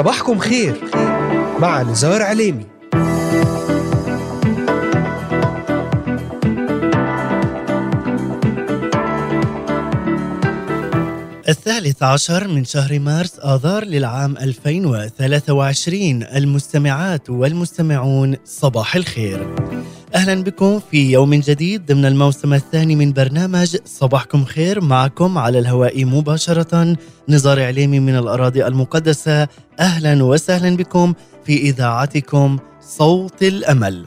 صباحكم خير. مع نزار عليمي. الثالث عشر من شهر مارس آذار للعام 2023 المستمعات والمستمعون صباح الخير. أهلا بكم في يوم جديد ضمن الموسم الثاني من برنامج صباحكم خير معكم على الهواء مباشرة. نزار عليمي من الأراضي المقدسة. أهلا وسهلا بكم في إذاعتكم صوت الأمل.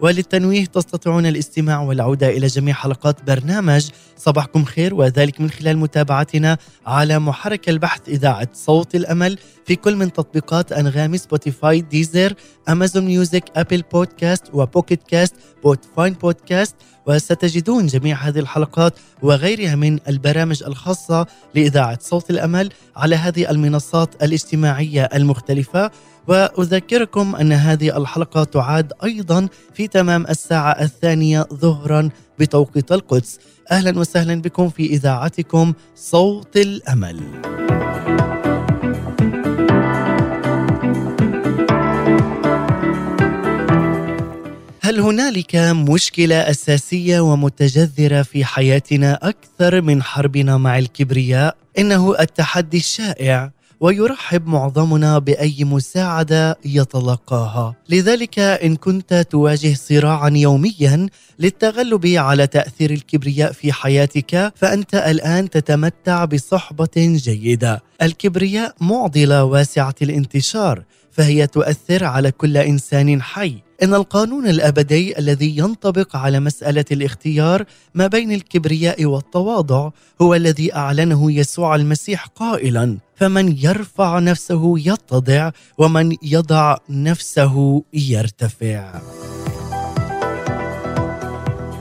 وللتنويه تستطيعون الاستماع والعودة إلى جميع حلقات برنامج. صباحكم خير وذلك من خلال متابعتنا على محرك البحث إذاعة صوت الأمل في كل من تطبيقات أنغامي سبوتيفاي ديزر أمازون ميوزك أبل بودكاست وبوكيت كاست بوتفاين بودكاست وستجدون جميع هذه الحلقات وغيرها من البرامج الخاصة لإذاعة صوت الأمل على هذه المنصات الاجتماعية المختلفة. وأذكركم أن هذه الحلقة تعاد أيضا في تمام الساعة الثانية ظهرا بتوقيت القدس. أهلا وسهلا بكم في إذاعتكم صوت الأمل. هل هنالك مشكلة أساسية ومتجذرة في حياتنا أكثر من حربنا مع الكبرياء؟ إنه التحدي الشائع ويرحب معظمنا بأي مساعدة يتلقاها. لذلك إن كنت تواجه صراعا يوميا للتغلب على تأثير الكبرياء في حياتك فأنت الآن تتمتع بصحبة جيدة. الكبرياء معضلة واسعة الانتشار فهي تؤثر على كل إنسان حي. إن القانون الأبدي الذي ينطبق على مسألة الاختيار ما بين الكبرياء والتواضع هو الذي أعلنه يسوع المسيح قائلا فمن يرفع نفسه يتضع ومن يضع نفسه يرتفع.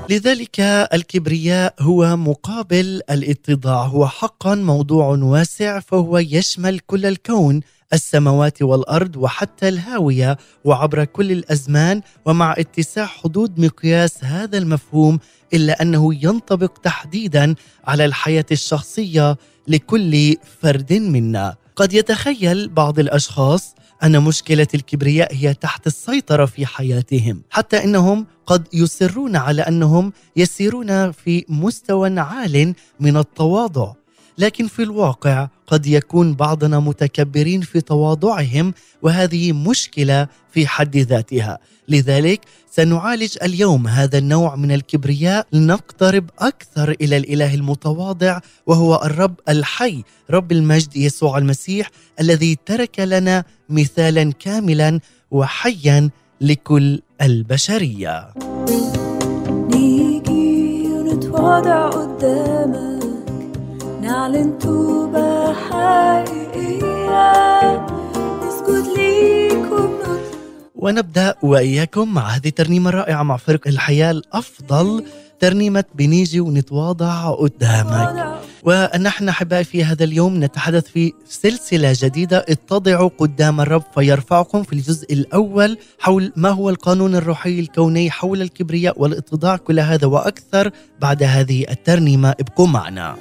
لذلك الكبرياء هو مقابل الاتضاع هو حقا موضوع واسع فهو يشمل كل الكون. السماوات والأرض وحتى الهاوية وعبر كل الأزمان ومع اتساع حدود مقياس هذا المفهوم إلا أنه ينطبق تحديدا على الحياة الشخصية لكل فرد منا. قد يتخيل بعض الأشخاص أن مشكلة الكبرياء هي تحت السيطرة في حياتهم حتى إنهم قد يصرون على أنهم يسيرون في مستوى عال من التواضع. لكن في الواقع قد يكون بعضنا متكبرين في تواضعهم وهذه مشكلة في حد ذاتها. لذلك سنعالج اليوم هذا النوع من الكبرياء لنقترب أكثر إلى الإله المتواضع وهو الرب الحي رب المجد يسوع المسيح الذي ترك لنا مثالا كاملا وحيا لكل البشرية. نيجي ونتواضع قدامك. نعلن توبة حقيقية. نسجد ليك وبنطلب ونبدأ وإياكم مع هذه الترنيمه الرائعه مع فريق الحياة الأفضل ترنيمة بنيجي ونتواضع قدامك. ونحن أحبائي في هذا اليوم نتحدث في سلسلة جديدة اتضعوا قدام الرب فيرفعكم في الجزء الأول حول ما هو القانون الروحي الكوني حول الكبرياء والاتضاع كل هذا وأكثر بعد هذه الترنيمة. ابقوا معنا.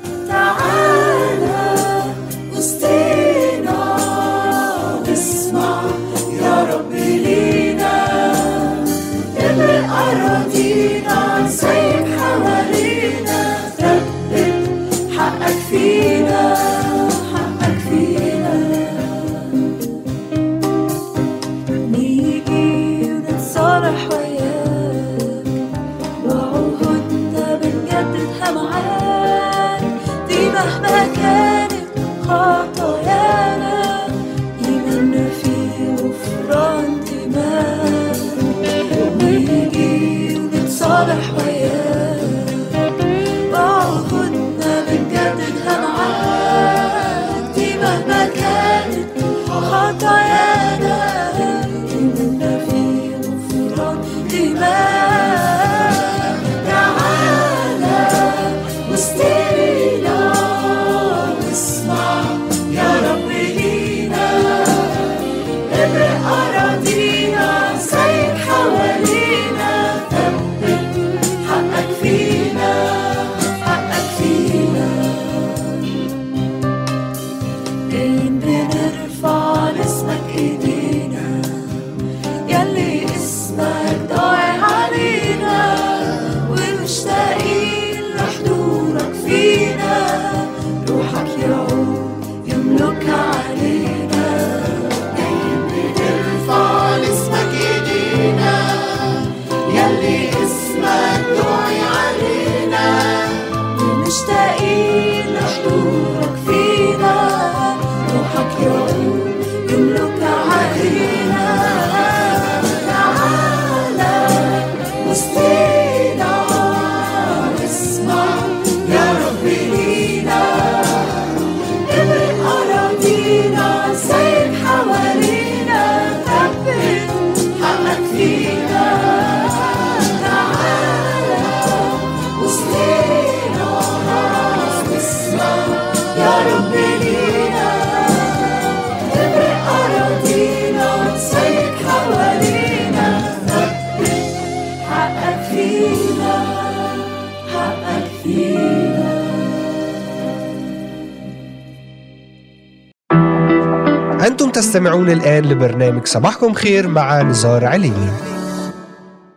تستمعون الآن لبرنامج صباحكم خير مع نزار عليمي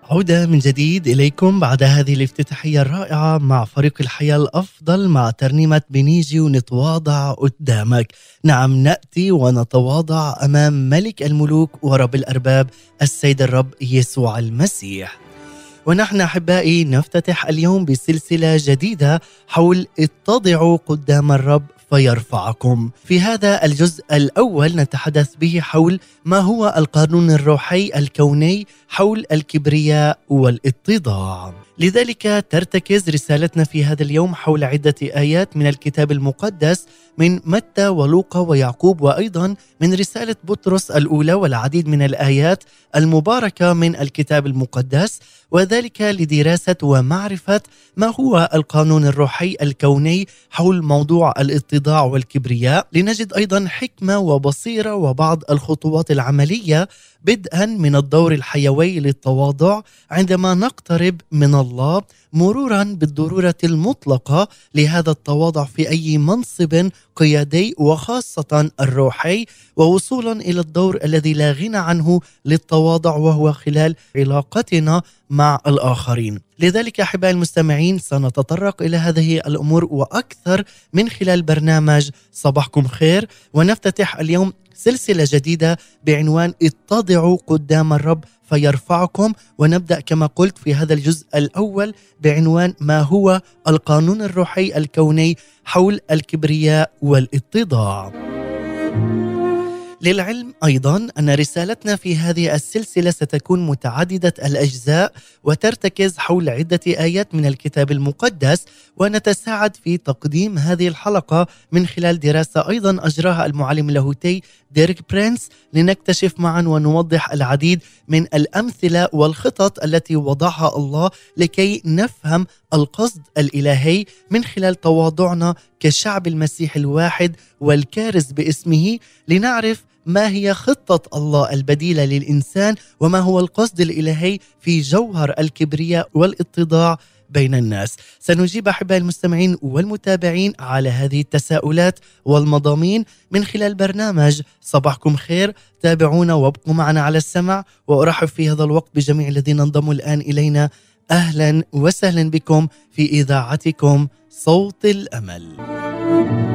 عودة من جديد إليكم بعد هذه الافتتاحية الرائعة مع فريق الحياة الأفضل مع ترنيمة بنيجي ونتواضع قدامك. نعم نأتي ونتواضع أمام ملك الملوك ورب الأرباب السيد الرب يسوع المسيح. ونحن أحبائي نفتتح اليوم بسلسلة جديدة حول اتضعوا قدام الرب فيرفعكم. في هذا الجزء الأول نتحدث به حول ما هو القانون الروحي الكوني حول الكبرياء والإتضاع. لذلك ترتكز رسالتنا في هذا اليوم حول عدة آيات من الكتاب المقدس من متى ولوقا ويعقوب وأيضا من رسالة بطرس الأولى والعديد من الآيات المباركة من الكتاب المقدس وذلك لدراسة ومعرفة ما هو القانون الروحي الكوني حول موضوع الاتضاع والكبرياء. لنجد أيضا حكمة وبصيرة وبعض الخطوات العملية بدءا من الدور الحيوي للتواضع عندما نقترب من الله مرورا بالضرورة المطلقة لهذا التواضع في أي منصب قيادي وخاصة الروحي ووصولا إلى الدور الذي لا غنى عنه للتواضع وهو خلال علاقتنا مع الآخرين. لذلك أحبائي المستمعين سنتطرق إلى هذه الأمور وأكثر من خلال برنامج صباحكم خير ونفتتح اليوم سلسلة جديدة بعنوان اتضعوا قدام الرب فيرفعكم ونبدأ كما قلت في هذا الجزء الأول بعنوان ما هو القانون الروحي الكوني حول الكبرياء والاتضاع. للعلم أيضا أن رسالتنا في هذه السلسلة ستكون متعددة الأجزاء وترتكز حول عدة آيات من الكتاب المقدس ونتساعد في تقديم هذه الحلقة من خلال دراسة أيضا أجراها المعلم اللاهوتي ديريك برينس لنكتشف معا ونوضح العديد من الأمثلة والخطط التي وضعها الله لكي نفهم القصد الإلهي من خلال تواضعنا كشعب المسيح الواحد والكارز باسمه لنعرف ما هي خطة الله البديلة للإنسان وما هو القصد الإلهي في جوهر الكبرياء والاتضاع بين الناس. سنجيب أحبائي المستمعين والمتابعين على هذه التساؤلات والمضامين من خلال برنامج صباحكم خير. تابعونا وابقوا معنا على السمع وأرحب في هذا الوقت بجميع الذين انضموا الآن إلينا. أهلا وسهلا بكم في إذاعتكم صوت الأمل.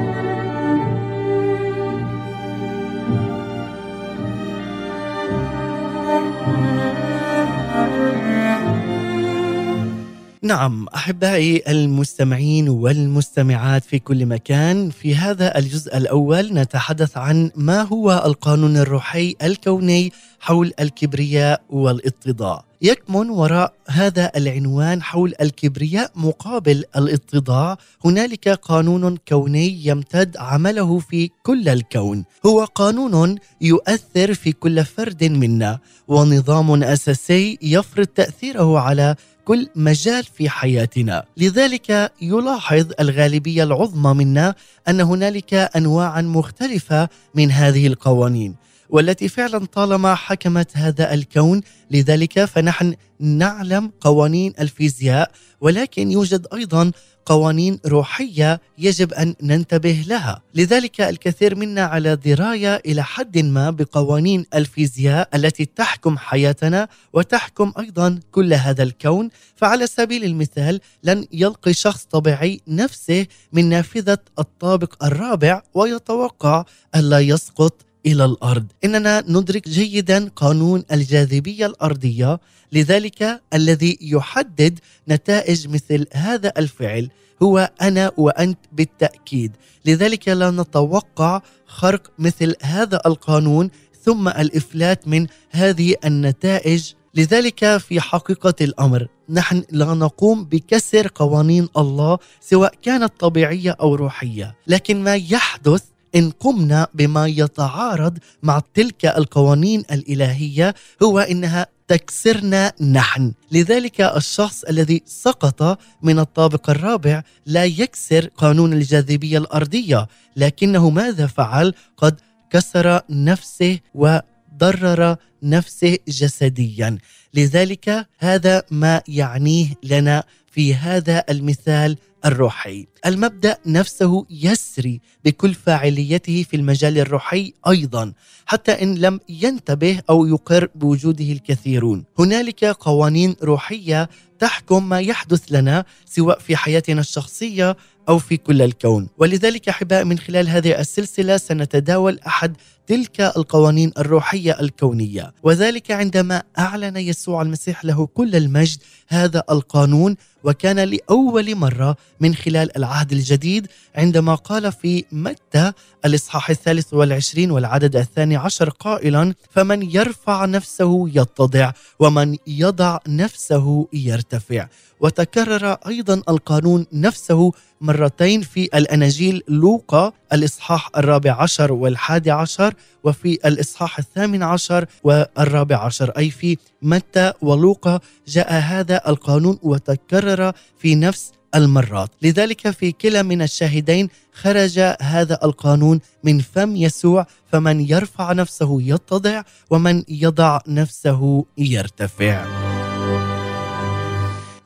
نعم أحبائي المستمعين والمستمعات في كل مكان في هذا الجزء الأول نتحدث عن ما هو القانون الروحي الكوني حول الكبرياء والاتضاع يكمن وراء هذا العنوان حول الكبرياء مقابل الاتضاع هنالك قانون كوني يمتد عمله في كل الكون. هو قانون يؤثر في كل فرد منا ونظام أساسي يفرض تأثيره على كل مجال في حياتنا. لذلك يلاحظ الغالبية العظمى منا أن هنالك انواعا مختلفة من هذه القوانين. والتي فعلا طالما حكمت هذا الكون. لذلك فنحن نعلم قوانين الفيزياء ولكن يوجد أيضا قوانين روحية يجب أن ننتبه لها، لذلك الكثير منا على دراية إلى حد ما بقوانين الفيزياء التي تحكم حياتنا وتحكم أيضا كل هذا الكون، فعلى سبيل المثال لن يلقي شخص طبيعي نفسه من نافذة الطابق الرابع ويتوقع الا يسقط إلى الأرض. إننا ندرك جيدا قانون الجاذبية الأرضية لذلك الذي يحدد نتائج مثل هذا الفعل هو أنا وأنت بالتأكيد. لذلك لا نتوقع خرق مثل هذا القانون ثم الإفلات من هذه النتائج. لذلك في حقيقة الأمر نحن لا نقوم بكسر قوانين الله سواء كانت طبيعية أو روحية. لكن ما يحدث إن قمنا بما يتعارض مع تلك القوانين الإلهية هو إنها تكسرنا نحن. لذلك الشخص الذي سقط من الطابق الرابع لا يكسر قانون الجاذبية الأرضية لكنه ماذا فعل؟ قد كسر نفسه وضرر نفسه جسديا. لذلك هذا ما يعنيه لنا في هذا المثال الروحي. المبدأ نفسه يسري بكل فاعليته في المجال الروحي أيضا حتى إن لم ينتبه أو يقر بوجوده الكثيرون. هنالك قوانين روحية تحكم ما يحدث لنا سواء في حياتنا الشخصية أو في كل الكون. ولذلك أحباء من خلال هذه السلسلة سنتداول أحد تلك القوانين الروحية الكونية. وذلك عندما أعلن يسوع المسيح له كل المجد هذا القانون وكان لأول مرة من خلال العهد الجديد عندما قال في متى الإصحاح الثالث والعشرين والعدد الثاني عشر قائلا فمن يرفع نفسه يتضع ومن يضع نفسه يرتفع. وتكرر أيضا القانون نفسه مرتين في الاناجيل لوقا الإصحاح الرابع عشر والحادي عشر وفي الإصحاح الثامن عشر والرابع عشر أي في متى ولوقا جاء هذا القانون وتكرر في نفس المرات. لذلك في كلا من الشاهدين خرج هذا القانون من فم يسوع فمن يرفع نفسه يتضع ومن يضع نفسه يرتفع.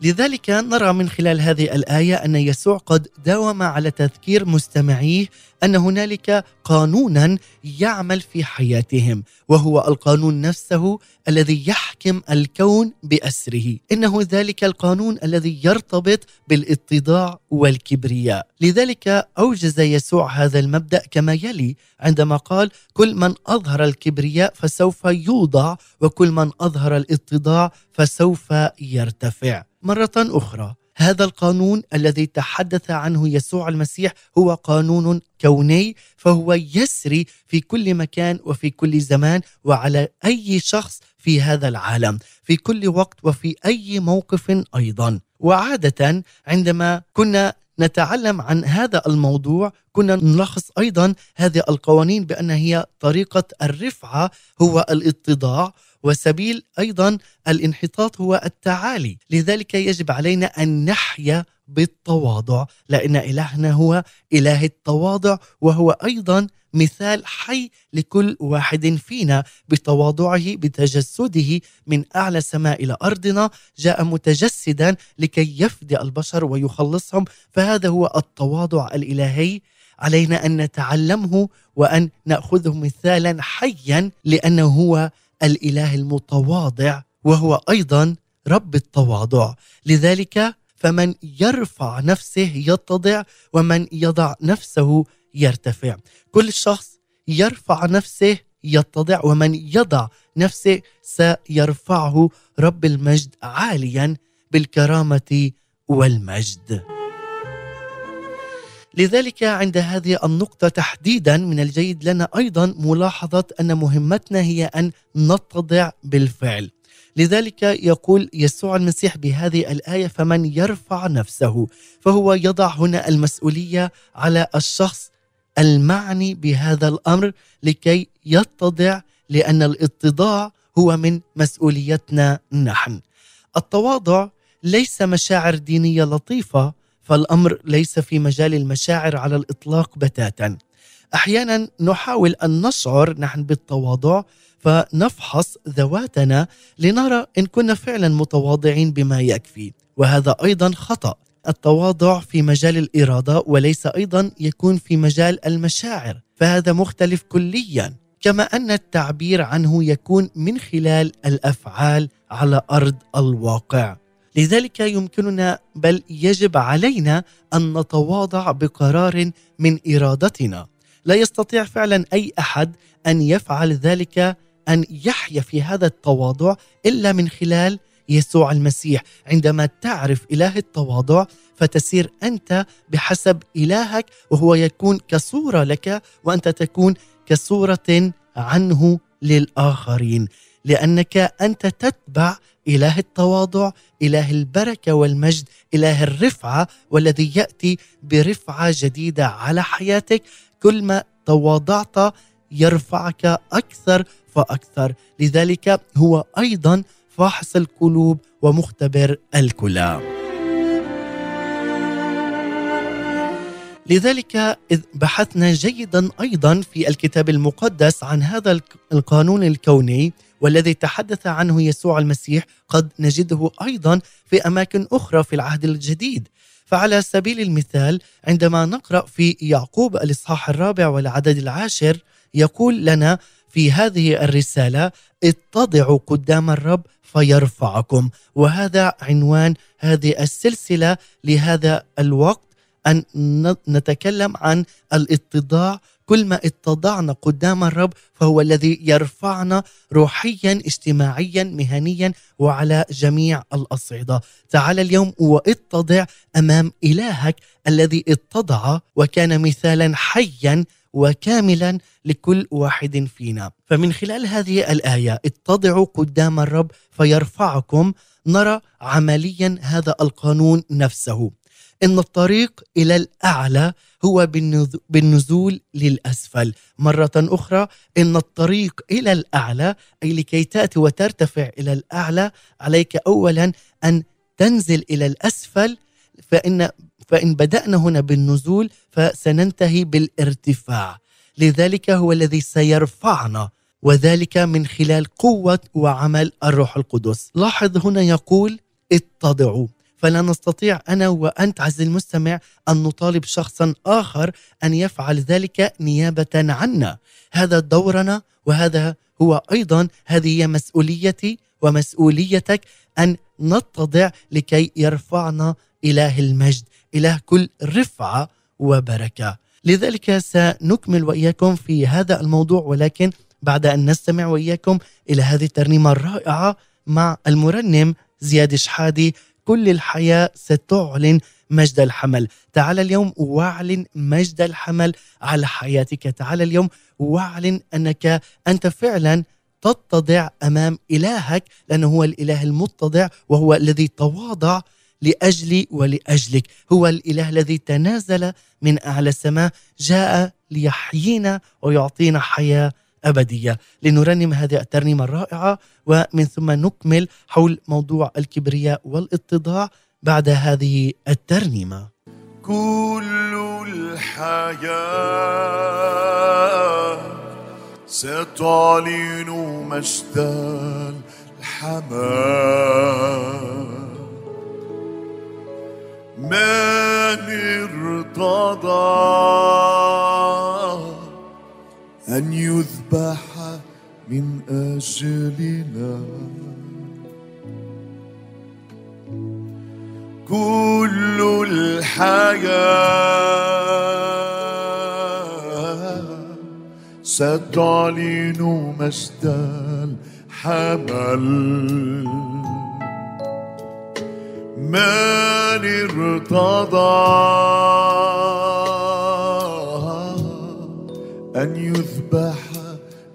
لذلك نرى من خلال هذه الآية أن يسوع قد داوم على تذكير مستمعيه أن هنالك قانونا يعمل في حياتهم وهو القانون نفسه الذي يحكم الكون بأسره. إنه ذلك القانون الذي يرتبط بالاتضاع والكبرياء. لذلك أوجز يسوع هذا المبدأ كما يلي عندما قال كل من أظهر الكبرياء فسوف يوضع وكل من أظهر الاتضاع فسوف يرتفع. مرة أخرى هذا القانون الذي تحدث عنه يسوع المسيح هو قانون كوني فهو يسري في كل مكان وفي كل زمان وعلى أي شخص في هذا العالم في كل وقت وفي أي موقف أيضا. وعادة عندما كنا نتعلم عن هذا الموضوع كنا نلخص أيضا هذه القوانين بأن هي طريقة الرفعة هو الاتضاع وسبيل أيضا الانحطاط هو التعالي. لذلك يجب علينا أن نحيا بالتواضع لأن إلهنا هو إله التواضع وهو أيضا مثال حي لكل واحد فينا بتواضعه بتجسده من أعلى سماء إلى أرضنا جاء متجسدا لكي يفدي البشر ويخلصهم. فهذا هو التواضع الإلهي. علينا أن نتعلمه وأن نأخذه مثالا حيا لأنه هو الإله المتواضع وهو أيضا رب التواضع. لذلك فمن يرفع نفسه يتضع ومن يضع نفسه يرتفع. كل شخص يرفع نفسه يتضع ومن يضع نفسه سيرفعه رب المجد عاليا بالكرامة والمجد. لذلك عند هذه النقطة تحديدا من الجيد لنا أيضا ملاحظة أن مهمتنا هي أن نتضع بالفعل. لذلك يقول يسوع المسيح بهذه الآية فمن يرفع نفسه فهو يضع هنا المسؤولية على الشخص المعني بهذا الأمر لكي يتضع لأن الاتضاع هو من مسؤوليتنا نحن. التواضع ليس مشاعر دينية لطيفة فالأمر ليس في مجال المشاعر على الإطلاق بتاتا. أحيانا نحاول أن نشعر نحن بالتواضع فنفحص ذواتنا لنرى إن كنا فعلا متواضعين بما يكفي. وهذا أيضا خطأ. التواضع في مجال الإرادة وليس أيضا يكون في مجال المشاعر فهذا مختلف كليا. كما أن التعبير عنه يكون من خلال الأفعال على أرض الواقع. لذلك يمكننا بل يجب علينا أن نتواضع بقرار من إرادتنا. لا يستطيع فعلا أي أحد أن يفعل ذلك أن يحيا في هذا التواضع إلا من خلال يسوع المسيح. عندما تعرف إله التواضع فتسير أنت بحسب إلهك وهو يكون كصورة لك وأنت تكون كصورة عنه للآخرين. لأنك أنت تتبع إله التواضع إله البركة والمجد إله الرفعة والذي يأتي برفعة جديدة على حياتك. كل ما تواضعت يرفعك أكثر فأكثر. لذلك هو أيضا فاحص القلوب ومختبر الكلى لذلك إذ بحثنا جيدا أيضا في الكتاب المقدس عن هذا القانون الكوني والذي تحدث عنه يسوع المسيح قد نجده أيضا في أماكن أخرى في العهد الجديد. فعلى سبيل المثال عندما نقرأ في يعقوب الإصحاح الرابع والعدد العاشر يقول لنا في هذه الرسالة اتضعوا قدام الرب فيرفعكم. وهذا عنوان هذه السلسلة لهذا الوقت أن نتكلم عن الاتضاع كل ما اتضعنا قدام الرب فهو الذي يرفعنا روحيا اجتماعيا مهنيا وعلى جميع الأصعدة. تعال اليوم واتضع أمام إلهك الذي اتضع وكان مثالا حيا وكاملا لكل واحد فينا. فمن خلال هذه الآية اتضعوا قدام الرب فيرفعكم. نرى عمليا هذا القانون نفسه. إن الطريق إلى الأعلى هو بالنزول للأسفل. مرة أخرى إن الطريق إلى الأعلى أي لكي تأتي وترتفع إلى الأعلى عليك اولا أن تنزل إلى الأسفل فان فإن بدأنا هنا بالنزول فسننتهي بالارتفاع. لذلك هو الذي سيرفعنا وذلك من خلال قوة وعمل الروح القدس. لاحظ هنا يقول اتضعوا. فلا نستطيع أنا وأنت عز المستمع أن نطالب شخصا آخر أن يفعل ذلك نيابة عنا. هذا دورنا وهذا هو أيضا هذه هي مسؤوليتي ومسؤوليتك أن نتضع لكي يرفعنا إله المجد إله كل رفعة وبركة. لذلك سنكمل وإياكم في هذا الموضوع ولكن بعد أن نستمع وإياكم إلى هذه الترنيمة الرائعة مع المرنم زياد شحادي كل الحياة ستعلن مجد الحمل. تعال اليوم واعلن مجد الحمل على حياتك. تعال اليوم واعلن أنك أنت فعلا تتضع أمام إلهك لأنه هو الإله المتضع وهو الذي تواضع لأجلي ولأجلك. هو الإله الذي تنازل من أعلى السماء جاء ليحيينا ويعطينا حياة أبدية. لنرنم هذه الترنيمة الرائعة ومن ثم نكمل حول موضوع الكبرياء والإتضاع بعد هذه الترنيمة. كل الحياة ستعلن مجد الحمام. من ارتضى أن يذبح من أجلنا. كل الحياة ستعلن مجد الحمل. من ارتضى أن يذبح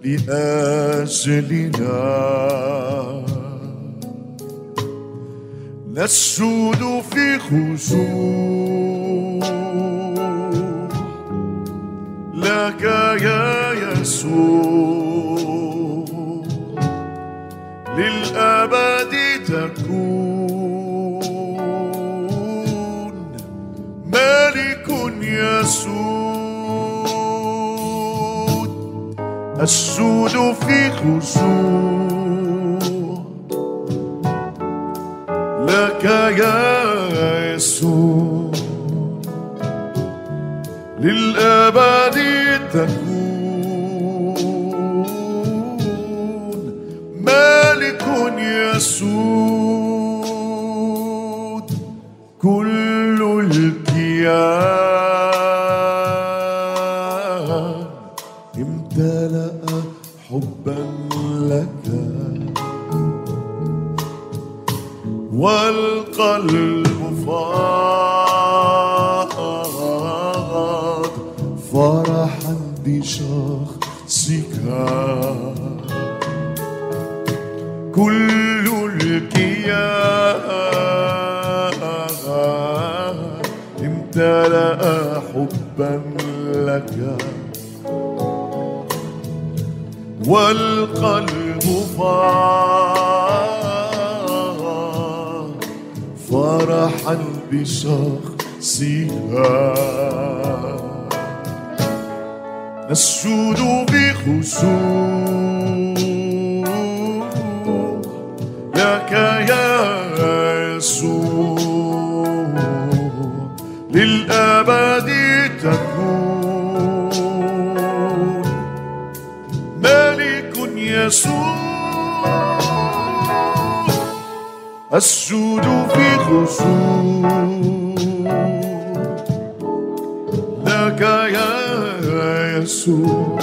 لأجلنا. نسجد في خشوع لك يا يسوع. للأبد السود في خشوع لك يا يسوع. للأبد والقلب فاض فرحا بشخصك. كل الكيان امتلأ حبا لك. والقلب فاض فرحا بشخصها. نسجد بخشوع السجود في خشوع لك يا يسوع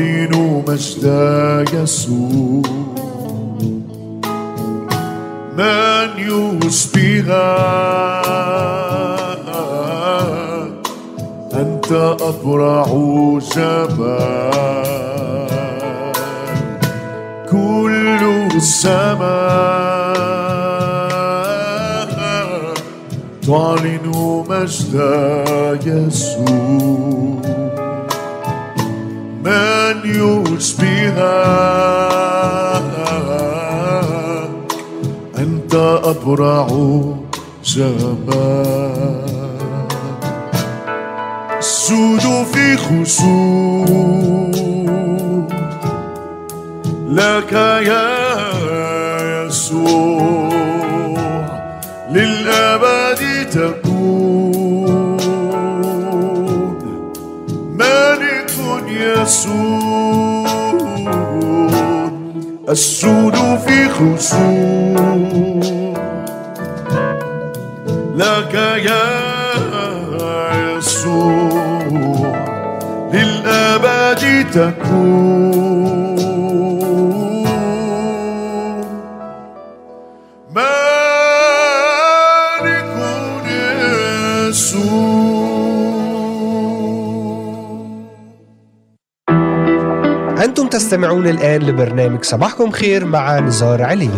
تعلن مجد يسوع. من يشبهك أنت أبرع جمال كل السماء تعلن مجد يسوع. من يشبهك أنت أبرع جمال السود في خشوع. لك يا يسوع. للأبد تكون يسوع السود في خشوع لك يا يسوع للأبد تكون. تستمعون الآن لبرنامج صباحكم خير مع نزار علي.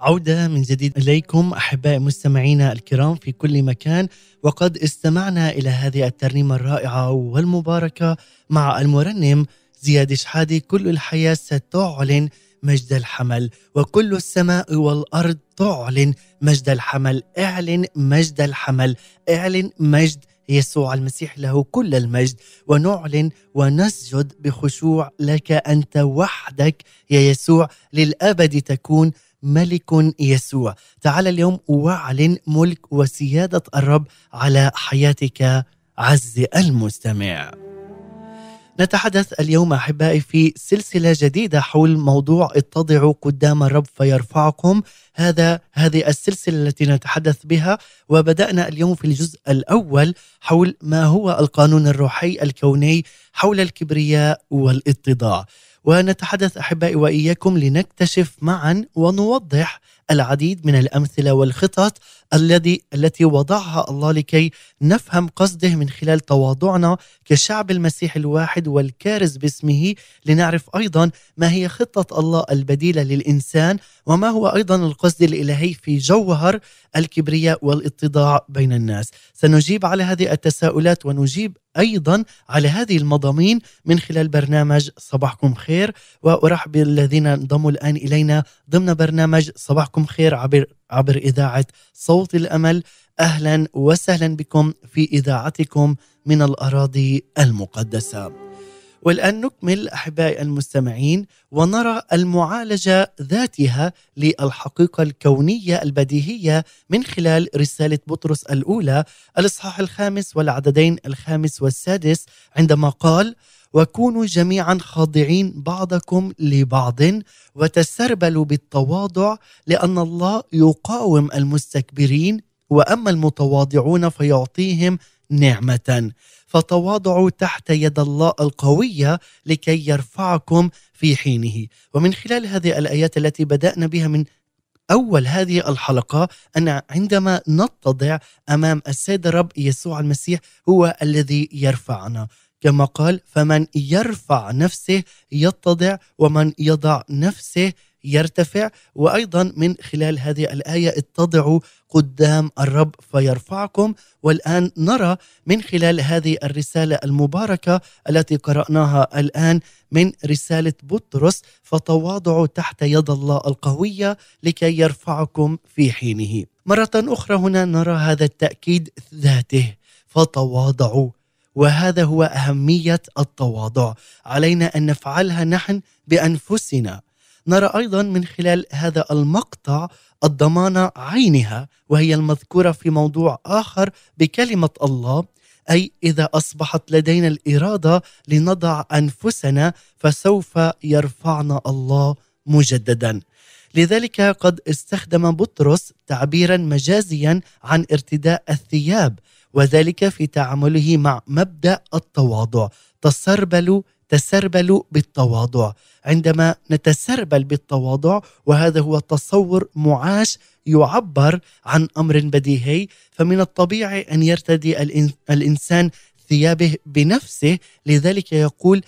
عودة من جديد إليكم أحبائي مستمعينا الكرام في كل مكان وقد استمعنا إلى هذه الترنيمة الرائعة والمباركة مع المرنم زياد شحادي. كل الحياة ستعلن مجد الحمل وكل السماء والأرض تعلن مجد الحمل. اعلن مجد الحمل اعلن مجد يسوع المسيح له كل المجد ونعلن ونسجد بخشوع لك أنت وحدك يا يسوع. للأبد تكون ملك يسوع. تعال اليوم واعلن ملك وسيادة الرب على حياتك عز المستمع. نتحدث اليوم أحبائي في سلسلة جديدة حول موضوع اتضعوا قدام الرب فيرفعكم. هذا هذه السلسلة التي نتحدث بها وبدأنا اليوم في الجزء الأول حول ما هو القانون الروحي الكوني حول الكبرياء والاتضاع. ونتحدث أحبائي وإياكم لنكتشف معا ونوضح العديد من الأمثلة والخطط الذي التي وضعها الله لكي نفهم قصده من خلال تواضعنا كشعب المسيح الواحد والكارز باسمه لنعرف أيضا ما هي خطة الله البديلة للإنسان وما هو أيضا القصد الإلهي في جوهر الكبرياء والاتضاع بين الناس. سنجيب على هذه التساؤلات ونجيب أيضا على هذه المضامين من خلال برنامج صباحكم خير وأرحب بالذين انضموا الآن إلينا ضمن برنامج صباحكم خير عبر عبر إذاعة صوت الأمل أهلا وسهلا بكم في إذاعتكم من الأراضي المقدسة. والآن نكمل أحبائي المستمعين ونرى المعالجة ذاتها للحقيقة الكونية البديهية من خلال رسالة بطرس الأولى الإصحاح الخامس والعددين الخامس والسادس عندما قال: وكونوا جميعا خاضعين بعضكم لبعض وتسربلوا بالتواضع لأن الله يقاوم المستكبرين وأما المتواضعون فيعطيهم نعمة. فتواضعوا تحت يد الله القوية لكي يرفعكم في حينه. ومن خلال هذه الآيات التي بدأنا بها من أول هذه الحلقة أن عندما نتضع أمام السيد الرب يسوع المسيح هو الذي يرفعنا. كما قال فمن يرفع نفسه يتضع ومن يضع نفسه يرتفع وأيضا من خلال هذه الآية اتضعوا قدام الرب فيرفعكم والآن نرى من خلال هذه الرسالة المباركة التي قرأناها الآن من رسالة بطرس فتواضعوا تحت يد الله القوية لكي يرفعكم في حينه. مرة أخرى هنا نرى هذا التأكيد ذاته فتواضعوا وهذا هو أهمية التواضع. علينا أن نفعلها نحن بأنفسنا. نرى أيضا من خلال هذا المقطع الضمانه عينها وهي المذكورة في موضوع آخر بكلمة الله أي إذا أصبحت لدينا الإرادة لنضع أنفسنا فسوف يرفعنا الله مجددا. لذلك قد استخدم بطرس تعبيرا مجازيا عن ارتداء الثياب وذلك في تعامله مع مبدأ التواضع. تسربلوا تسربلوا بالتواضع. عندما نتسربل بالتواضع وهذا هو تصور معاش يعبر عن أمر بديهي فمن الطبيعي أن يرتدي الإنسان ثيابه بنفسه. لذلك يقول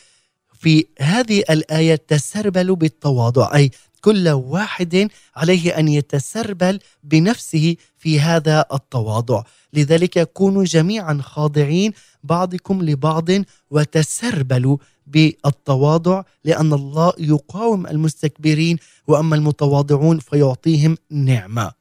في هذه الآية تسربلوا بالتواضع أي كل واحد عليه أن يتسربل بنفسه في هذا التواضع. لذلك كونوا جميعا خاضعين بعضكم لبعض وتسربلوا بالتواضع لأن الله يقاوم المستكبرين وأما المتواضعون فيعطيهم نعمة.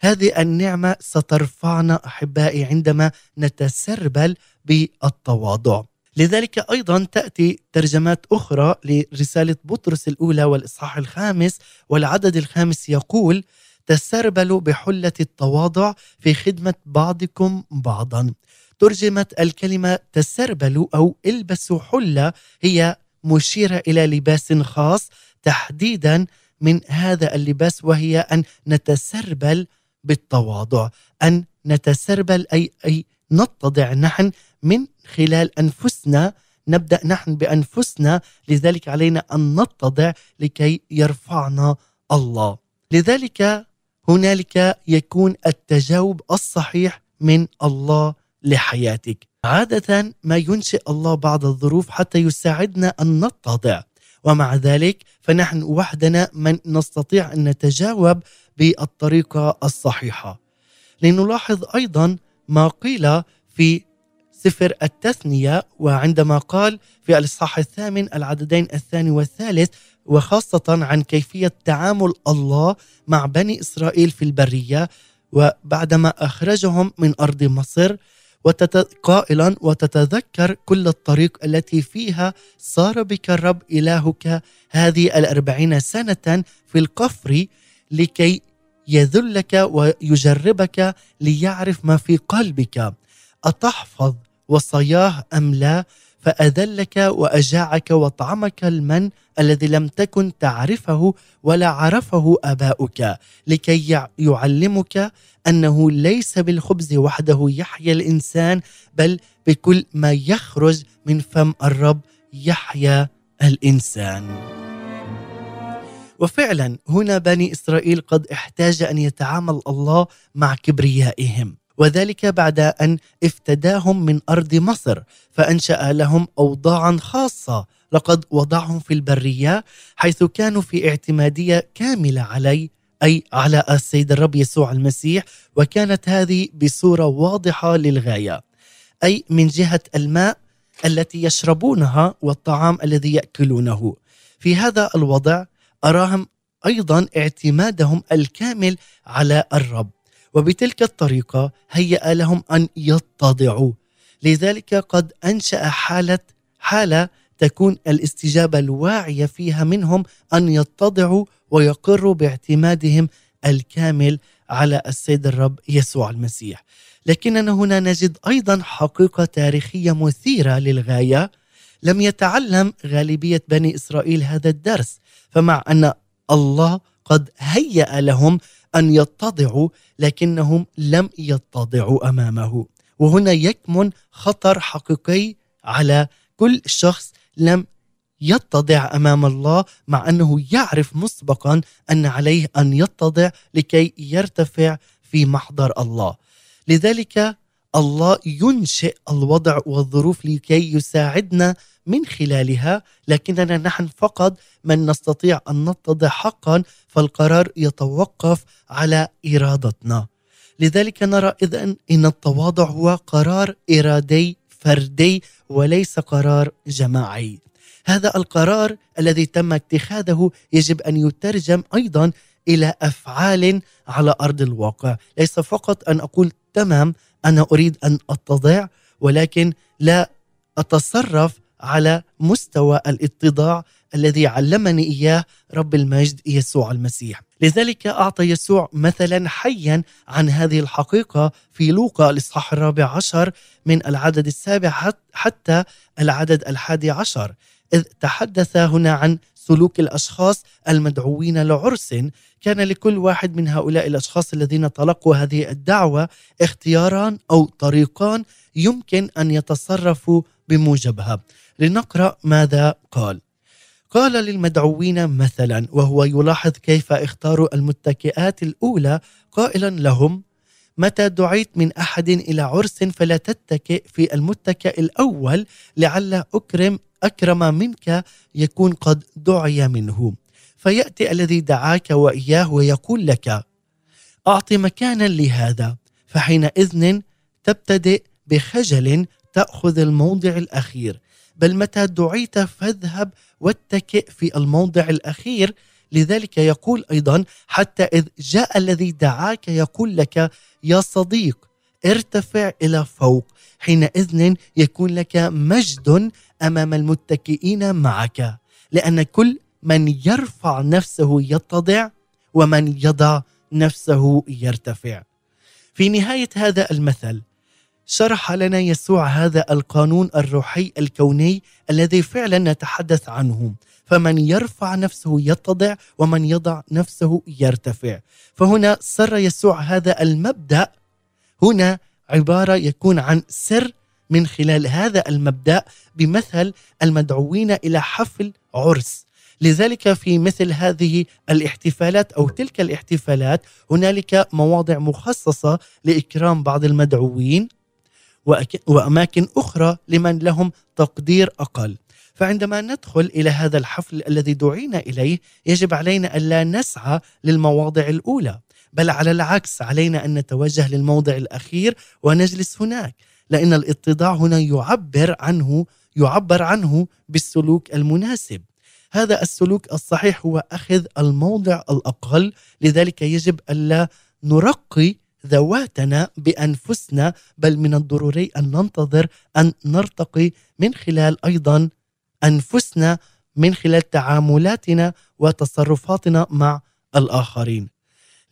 هذه النعمة سترفعنا أحبائي عندما نتسربل بالتواضع. لذلك أيضا تأتي ترجمات أخرى لرسالة بطرس الأولى والإصحاح الخامس والعدد الخامس يقول تسربلوا بحلة التواضع في خدمة بعضكم بعضا. ترجمت الكلمة تسربلوا أو البسوا حلة هي مشيرة إلى لباس خاص تحديدا من هذا اللباس وهي أن نتسربل بالتواضع أن نتسربل أي أي نتضع نحن من خلال أنفسنا نبدأ نحن بأنفسنا. لذلك علينا أن نتضع لكي يرفعنا الله. لذلك هنالك يكون التجاوب الصحيح من الله لحياتك. عادة ما ينشئ الله بعض الظروف حتى يساعدنا أن نتضع. ومع ذلك فنحن وحدنا من نستطيع أن نتجاوب بالطريقة الصحيحة. لنلاحظ أيضا ما قيل في سفر التثنية وعندما قال في الإصحاح الثامن العددين الثاني والثالث وخاصة عن كيفية تعامل الله مع بني إسرائيل في البرية وبعدما أخرجهم من أرض مصر. قائلا وتتذكر كل الطريق التي فيها صار بك الرب إلهك هذه الأربعين سنة في القفر لكي يذلك ويجربك ليعرف ما في قلبك أتحفظ وصاياه أم لا فأذلك وأجاعك وطعمك المن الذي لم تكن تعرفه ولا عرفه آباؤك لكي يع- يعلمك أنه ليس بالخبز وحده يحيا الإنسان بل بكل ما يخرج من فم الرب يحيا الإنسان. وفعلا هنا بني إسرائيل قد احتاج أن يتعامل الله مع كبريائهم. وذلك بعد أن افتداهم من أرض مصر فأنشأ لهم أوضاعا خاصة. لقد وضعهم في البرية حيث كانوا في اعتمادية كاملة عليه أي على السيد الرب يسوع المسيح وكانت هذه بصورة واضحة للغاية. أي من جهة الماء التي يشربونها والطعام الذي يأكلونه. في هذا الوضع أراهم أيضا اعتمادهم الكامل على الرب. وبتلك الطريقة هيأ لهم أن يتضعوا. لذلك قد أنشأ حالة حالة تكون الاستجابة الواعية فيها منهم أن يتضعوا ويقروا باعتمادهم الكامل على السيد الرب يسوع المسيح. لكننا هنا نجد أيضا حقيقة تاريخية مثيرة للغاية. لم يتعلم غالبية بني إسرائيل هذا الدرس فمع أن الله قد هيأ لهم أن يتضعوا لكنهم لم يتضعوا أمامه وهنا يكمن خطر حقيقي على كل شخص لم يتضع أمام الله مع أنه يعرف مسبقا أن عليه أن يتضع لكي يرتفع في محضر الله. لذلك الله ينشئ الوضع والظروف لكي يساعدنا من خلالها لكننا نحن فقط من نستطيع أن نتضع حقا فالقرار يتوقف على إرادتنا. لذلك نرى اذا إن التواضع هو قرار إرادي فردي وليس قرار جماعي. هذا القرار الذي تم اتخاذه يجب أن يترجم أيضا إلى أفعال على أرض الواقع، ليس فقط أن أقول تمام أنا أريد أن أتضع ولكن لا أتصرف على مستوى الاتضاع الذي علمني إياه رب المجد يسوع المسيح. لذلك أعطى يسوع مثلا حيا عن هذه الحقيقة في لوقا الإصحاح الرابع عشر من العدد السابع حت- حتى العدد الحادي عشر إذ تحدث هنا عن سلوك الأشخاص المدعوين لعرس. كان لكل واحد من هؤلاء الأشخاص الذين تلقوا هذه الدعوة اختياران أو طريقان يمكن أن يتصرفوا بموجبها. لنقرأ ماذا قال. قال للمدعوين مثلا وهو يلاحظ كيف اختاروا المتكئات الأولى قائلا لهم متى دعيت من أحد إلى عرس فلا تتكئ في المتكئ الأول لعل أكرم أكرم منك يكون قد دعي منه. فيأتي الذي دعاك وإياه ويقول لك أعط مكانا لهذا. فحينئذ تبتدئ بخجل تأخذ الموضع الأخير. بل متى دعيت فاذهب واتكئ في الموضع الأخير. لذلك يقول أيضا حتى إذ جاء الذي دعاك يقول لك يا صديق ارتفع إلى فوق. حينئذ يكون لك مجد أمام المتكئين معك لأن كل من يرفع نفسه يتضع ومن يضع نفسه يرتفع. في نهاية هذا المثل شرح لنا يسوع هذا القانون الروحي الكوني الذي فعلا نتحدث عنه. فمن يرفع نفسه يتضع ومن يضع نفسه يرتفع. فهنا سر يسوع هذا المبدأ. هنا عبارة يكون عن سر من خلال هذا المبدأ بمثل المدعوين إلى حفل عرس. لذلك في مثل هذه الاحتفالات أو تلك الاحتفالات هنالك مواضع مخصصة لإكرام بعض المدعوين وأماكن أخرى لمن لهم تقدير أقل. فعندما ندخل إلى هذا الحفل الذي دعينا إليه يجب علينا الا نسعى للمواضع الأولى بل على العكس علينا أن نتوجه للموضع الأخير ونجلس هناك. لأن الاتضاع هنا يعبر عنه يعبر عنه بالسلوك المناسب. هذا السلوك الصحيح هو أخذ الموضع الأقل لذلك يجب ألا نرقي ذواتنا بأنفسنا بل من الضروري أن ننتظر أن نرتقي من خلال أيضا أنفسنا من خلال تعاملاتنا وتصرفاتنا مع الآخرين.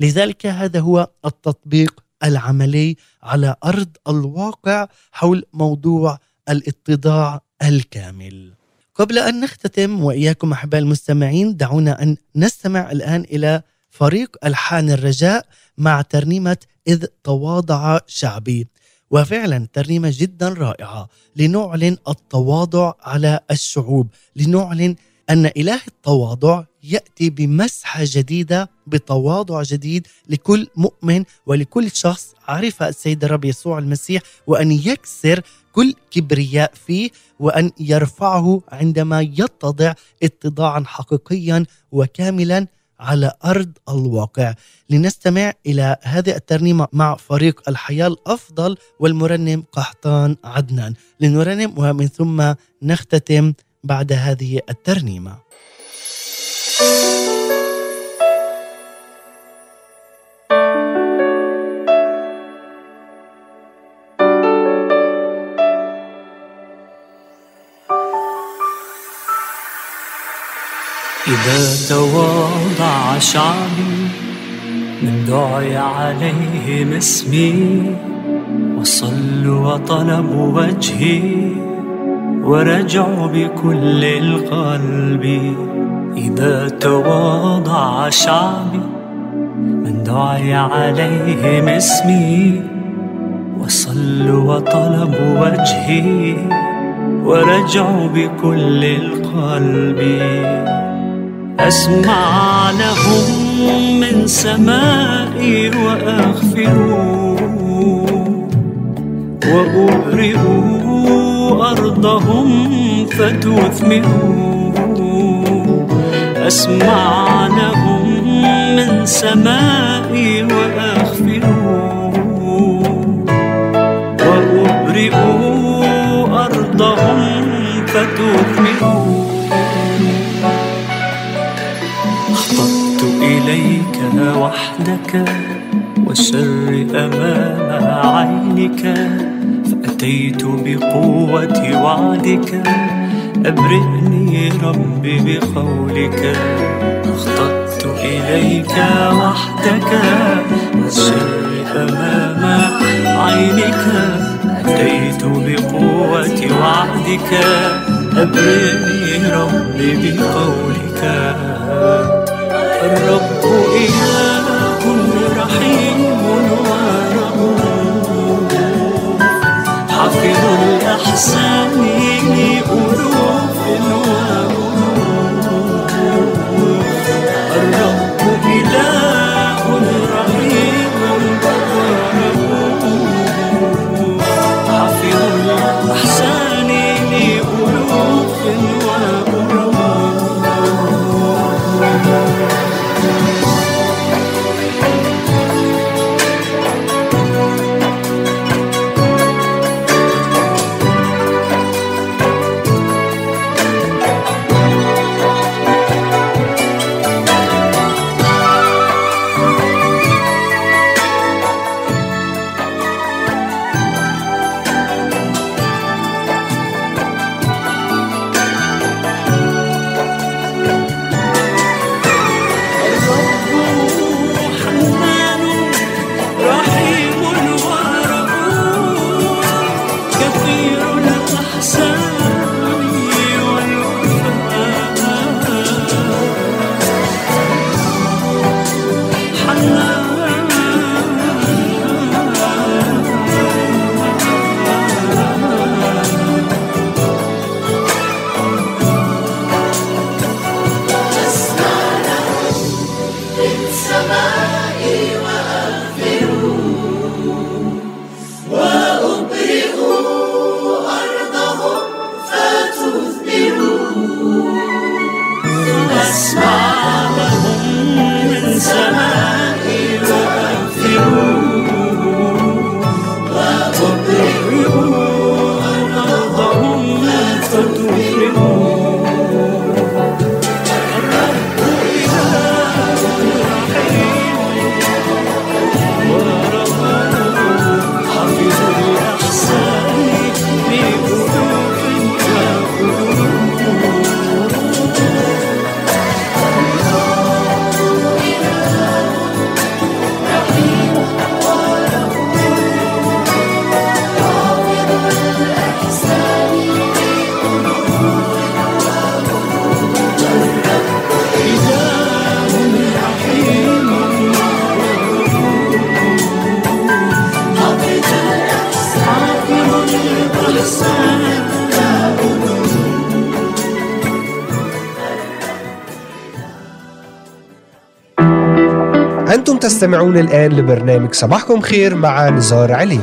لذلك هذا هو التطبيق العملي على أرض الواقع حول موضوع الاتضاع الكامل. قبل أن نختتم وإياكم أحباء المستمعين دعونا أن نستمع الآن إلى فريق ألحان الرجاء مع ترنيمة إذ تواضع شعبي. وفعلا ترنيمة جدا رائعة لنعلن التواضع على الشعوب لنعلن أن إله التواضع يأتي بمسحة جديدة بتواضع جديد لكل مؤمن ولكل شخص. عرف السيد الرب يسوع المسيح وأن يكسر كل كبرياء فيه وأن يرفعه عندما يتضع اتضاعا حقيقيا وكاملا على أرض الواقع. لنستمع إلى هذه الترنيمة مع فريق الحياة الأفضل والمرنم قحطان عدنان. لنرنم ومن ثم نختتم بعد هذه الترنيمة. إذا تواضع شعبي من دعي عليهم اسمي وصلوا وطلبوا وجهي ورجعوا بكل القلب. إذا تواضع شعبي من دعي عليهم اسمي وصلوا وطلبوا وجهي ورجعوا بكل القلب. أسمع لهم من سمائي وأغفر وأبرئ أرضهم فتثمر أسمع لهم من سمائي وأغفر وأبرئ أرضهم فتثمر إليك وحدك والشر أمام عينك فأتيت بقوة وعدك. أبرئني ربي بقولك أخطأت إليك وحدك والشر أمام عينك. أتيت بقوة وعدك أبرئني ربي بقولك. الرب إله تستمعون الآن لبرنامج صباحكم خير مع نزار علي.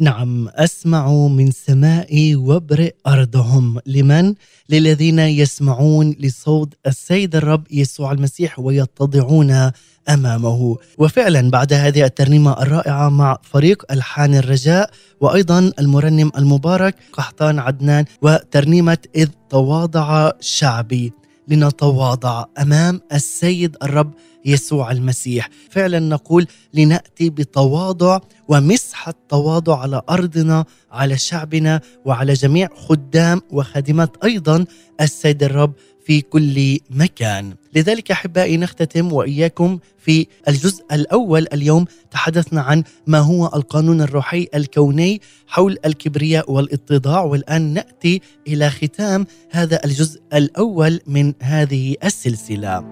نعم أسمع من سمائي وابرئ أرضهم. لمن؟ للذين يسمعون لصوت السيد الرب يسوع المسيح ويتضعون أمامه. وفعلا بعد هذه الترنيمة الرائعة مع فريق ألحان الرجاء وأيضا المرنم المبارك قحطان عدنان وترنيمة إذ تواضع شعبي. لنتواضع أمام السيد الرب يسوع المسيح. فعلا نقول لنأتي بتواضع ومسحه تواضع على أرضنا على شعبنا وعلى جميع خدام وخادمات أيضا السيد الرب في كل مكان. لذلك أحبائي نختتم وإياكم في الجزء الأول اليوم تحدثنا عن ما هو القانون الروحي الكوني حول الكبرياء والاتضاع والآن نأتي إلى ختام هذا الجزء الأول من هذه السلسلة.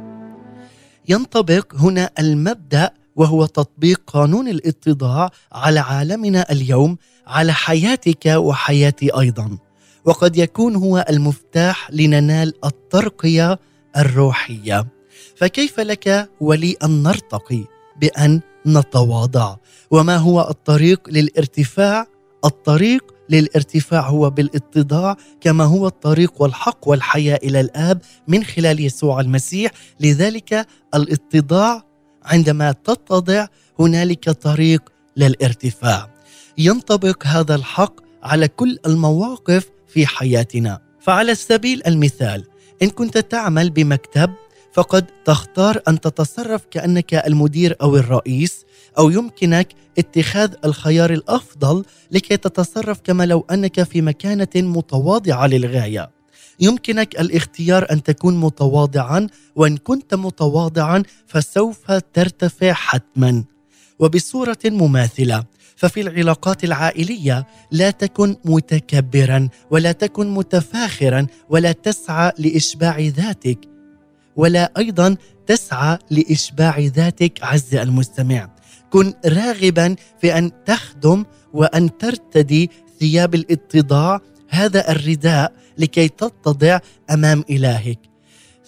ينطبق هنا المبدأ وهو تطبيق قانون الاتضاع على عالمنا اليوم على حياتك وحياتي أيضا. وقد يكون هو المفتاح لننال الترقية الروحية. فكيف لك ولي أن نرتقي بأن نتواضع؟ وما هو الطريق للارتفاع؟ الطريق للارتفاع هو بالاتضاع كما هو الطريق والحق والحياة إلى الآب من خلال يسوع المسيح. لذلك الاتضاع عندما تتضع هنالك طريق للارتفاع. ينطبق هذا الحق على كل المواقف في حياتنا. فعلى سبيل المثال إن كنت تعمل بمكتب فقد تختار أن تتصرف كأنك المدير أو الرئيس أو يمكنك اتخاذ الخيار الأفضل لكي تتصرف كما لو أنك في مكانة متواضعة للغاية. يمكنك الاختيار أن تكون متواضعا وإن كنت متواضعا فسوف ترتفع حتما. وبصورة مماثلة ففي العلاقات العائلية لا تكن متكبرا ولا تكن متفاخرا ولا تسعى لإشباع ذاتك ولا أيضا تسعى لإشباع ذاتك عز المستمع. كن راغبا في أن تخدم وأن ترتدي ثياب الاتضاع هذا الرداء لكي تتضع أمام إلهك.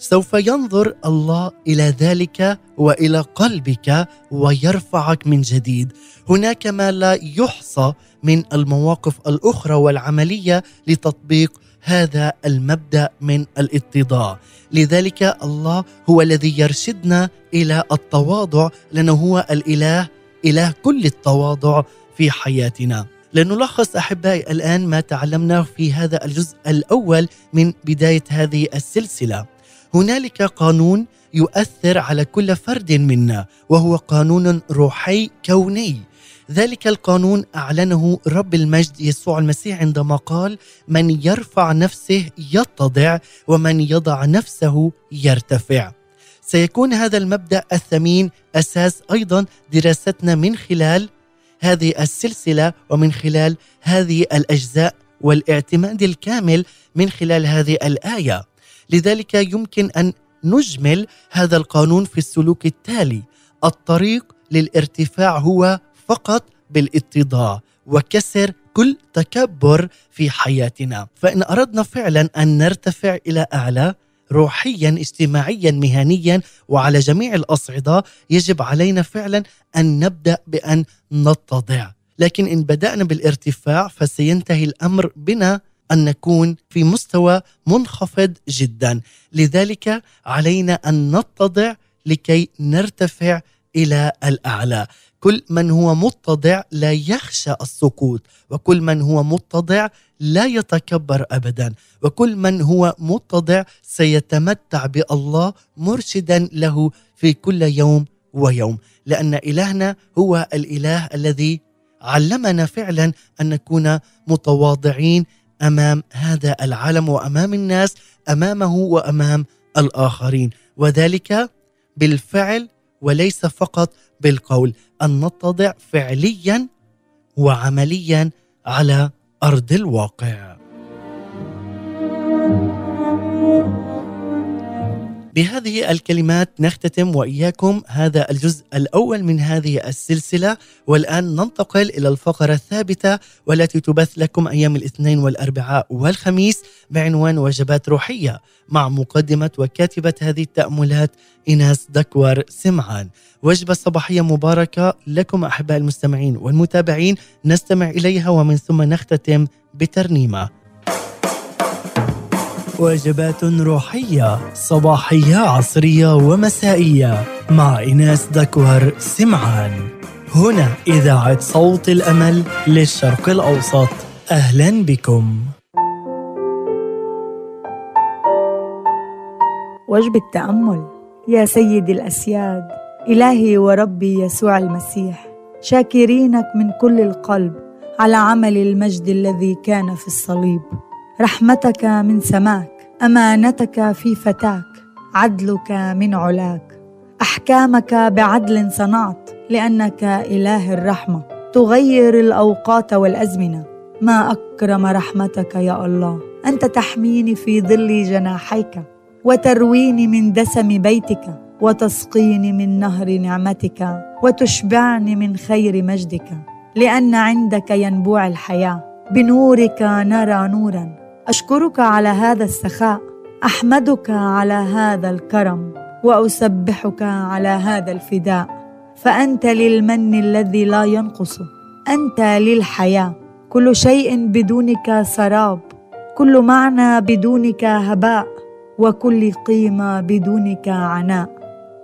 سوف ينظر الله إلى ذلك وإلى قلبك ويرفعك من جديد. هناك ما لا يحصى من المواقف الأخرى والعملية لتطبيق هذا المبدأ من الاتضاع. لذلك الله هو الذي يرشدنا إلى التواضع لأنه هو الإله إله كل التواضع في حياتنا. لنلخص أحبائي الآن ما تعلمناه في هذا الجزء الأول من بداية هذه السلسلة. هنالك قانون يؤثر على كل فرد منا وهو قانون روحي كوني. ذلك القانون أعلنه رب المجد يسوع المسيح عندما قال من يرفع نفسه يتضع ومن يضع نفسه يرتفع سيكون هذا المبدأ الثمين أساس أيضا دراستنا من خلال هذه السلسلة ومن خلال هذه الأجزاء والاعتماد الكامل من خلال هذه الآية. لذلك يمكن أن نجمل هذا القانون في السلوك التالي. الطريق للارتفاع هو فقط بالاتضاع وكسر كل تكبر في حياتنا. فإن أردنا فعلا أن نرتفع إلى أعلى روحيا اجتماعيا مهنيا وعلى جميع الأصعدة يجب علينا فعلا أن نبدأ بأن نتضع. لكن إن بدأنا بالارتفاع فسينتهي الأمر بنا أن نكون في مستوى منخفض جدا. لذلك علينا أن نتضع لكي نرتفع إلى الأعلى. كل من هو متضع لا يخشى السقوط وكل من هو متضع لا يتكبر ابدا. وكل من هو متضع سيتمتع بالله مرشدا له في كل يوم ويوم. لأن إلهنا هو الإله الذي علمنا فعلا أن نكون متواضعين أمام هذا العالم وأمام الناس أمامه وأمام الآخرين. وذلك بالفعل وليس فقط بالقول أن نتضع فعليا وعمليا على أرض الواقع. بهذه الكلمات نختتم وإياكم هذا الجزء الأول من هذه السلسلة والآن ننتقل إلى الفقرة الثابتة والتي تبث لكم أيام الاثنين والأربعاء والخميس بعنوان وجبات روحية مع مقدمة وكاتبة هذه التأملات ايناس دكور سمعان. وجبة صباحية مباركة لكم أحباء المستمعين والمتابعين نستمع إليها ومن ثم نختتم بترنيمة. وجبات روحية صباحية عصرية ومسائية. مع إيناس دكور سمعان. هنا إذاعة صوت الأمل للشرق الأوسط. أهلا بكم. وجبة تأمل يا سيدي الأسياد إلهي وربي يسوع المسيح شاكرينك من كل القلب على عمل المجد الذي كان في الصليب. رحمتك من سماك أمانتك في فتاك عدلك من علاك. أحكامك بعدل صنعت لأنك إله الرحمة. تغير الأوقات والأزمنة. ما أكرم رحمتك يا الله. أنت تحميني في ظل جناحيك وترويني من دسم بيتك وتسقيني من نهر نعمتك وتشبعني من خير مجدك. لأن عندك ينبوع الحياة. بنورك نرى نورا. أشكرك على هذا السخاء أحمدك على هذا الكرم وأسبحك على هذا الفداء. فأنت للمن الذي لا ينقص أنت للحياه كل شيء بدونك سراب كل معنى بدونك هباء وكل قيمة بدونك عناء.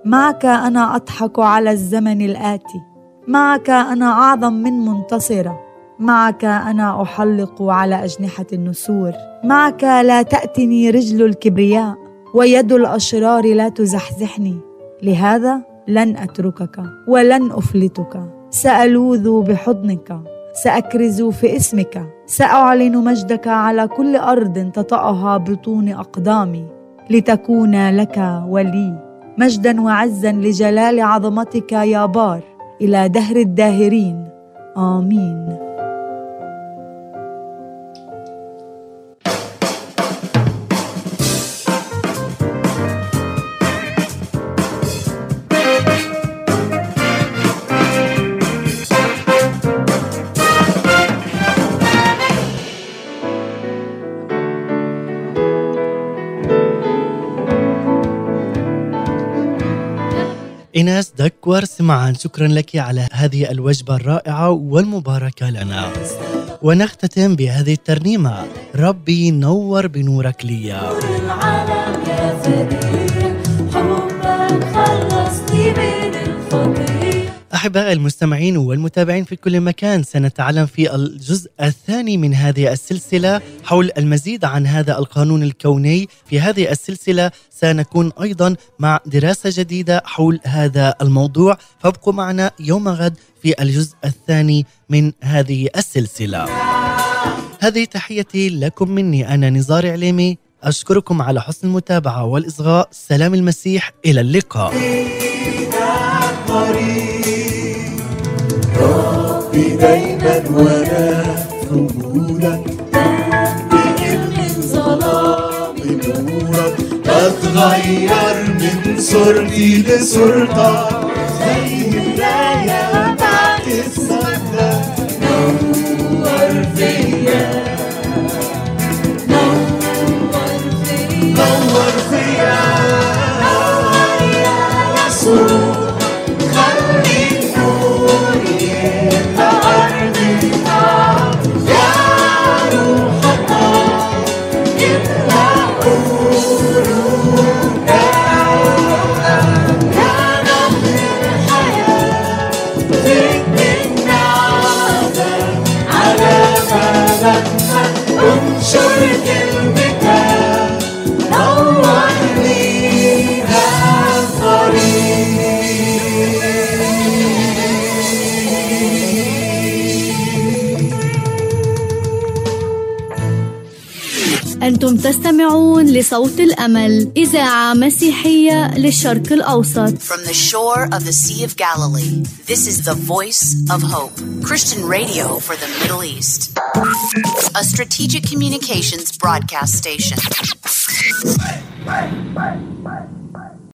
معك أنا أضحك على الزمن الآتي معك أنا أعظم من منتصرة. معك أنا أحلق على أجنحة النسور. معك لا تأتني رجل الكبرياء ويد الأشرار لا تزحزحني. لهذا لن أتركك ولن أفلتك. سألوذ بحضنك سأكرز في اسمك سأعلن مجدك على كل أرض تطأها بطون أقدامي. لتكون لك ولي مجدا وعزا لجلال عظمتك يا بار. إلى دهر الداهرين. آمين. إيناس دكور سمعان. شكرا لك على هذه الوجبة الرائعة والمباركة لنا. ونختتم بهذه الترنيمة. ربي نور بنورك لي أحباء المستمعين والمتابعين في كل مكان سنتعلم في الجزء الثاني من هذه السلسلة حول المزيد عن هذا القانون الكوني. في هذه السلسلة سنكون أيضا مع دراسة جديدة حول هذا الموضوع. فابقوا معنا يوم غد في الجزء الثاني من هذه السلسلة. هذه تحيتي لكم مني أنا نزار عليمي. أشكركم على حسن المتابعة والإصغاء. سلام المسيح إلى اللقاء. ربي دايما وأنا في بقل من ظلام نورك بتغير من صورتي لصورتك زي تستمعون لصوت الأمل إذاعة مسيحية للشرق الأوسط From the shore of the Sea of Galilee, this is the voice of hope, Christian radio for the Middle East. A strategic communications broadcast station.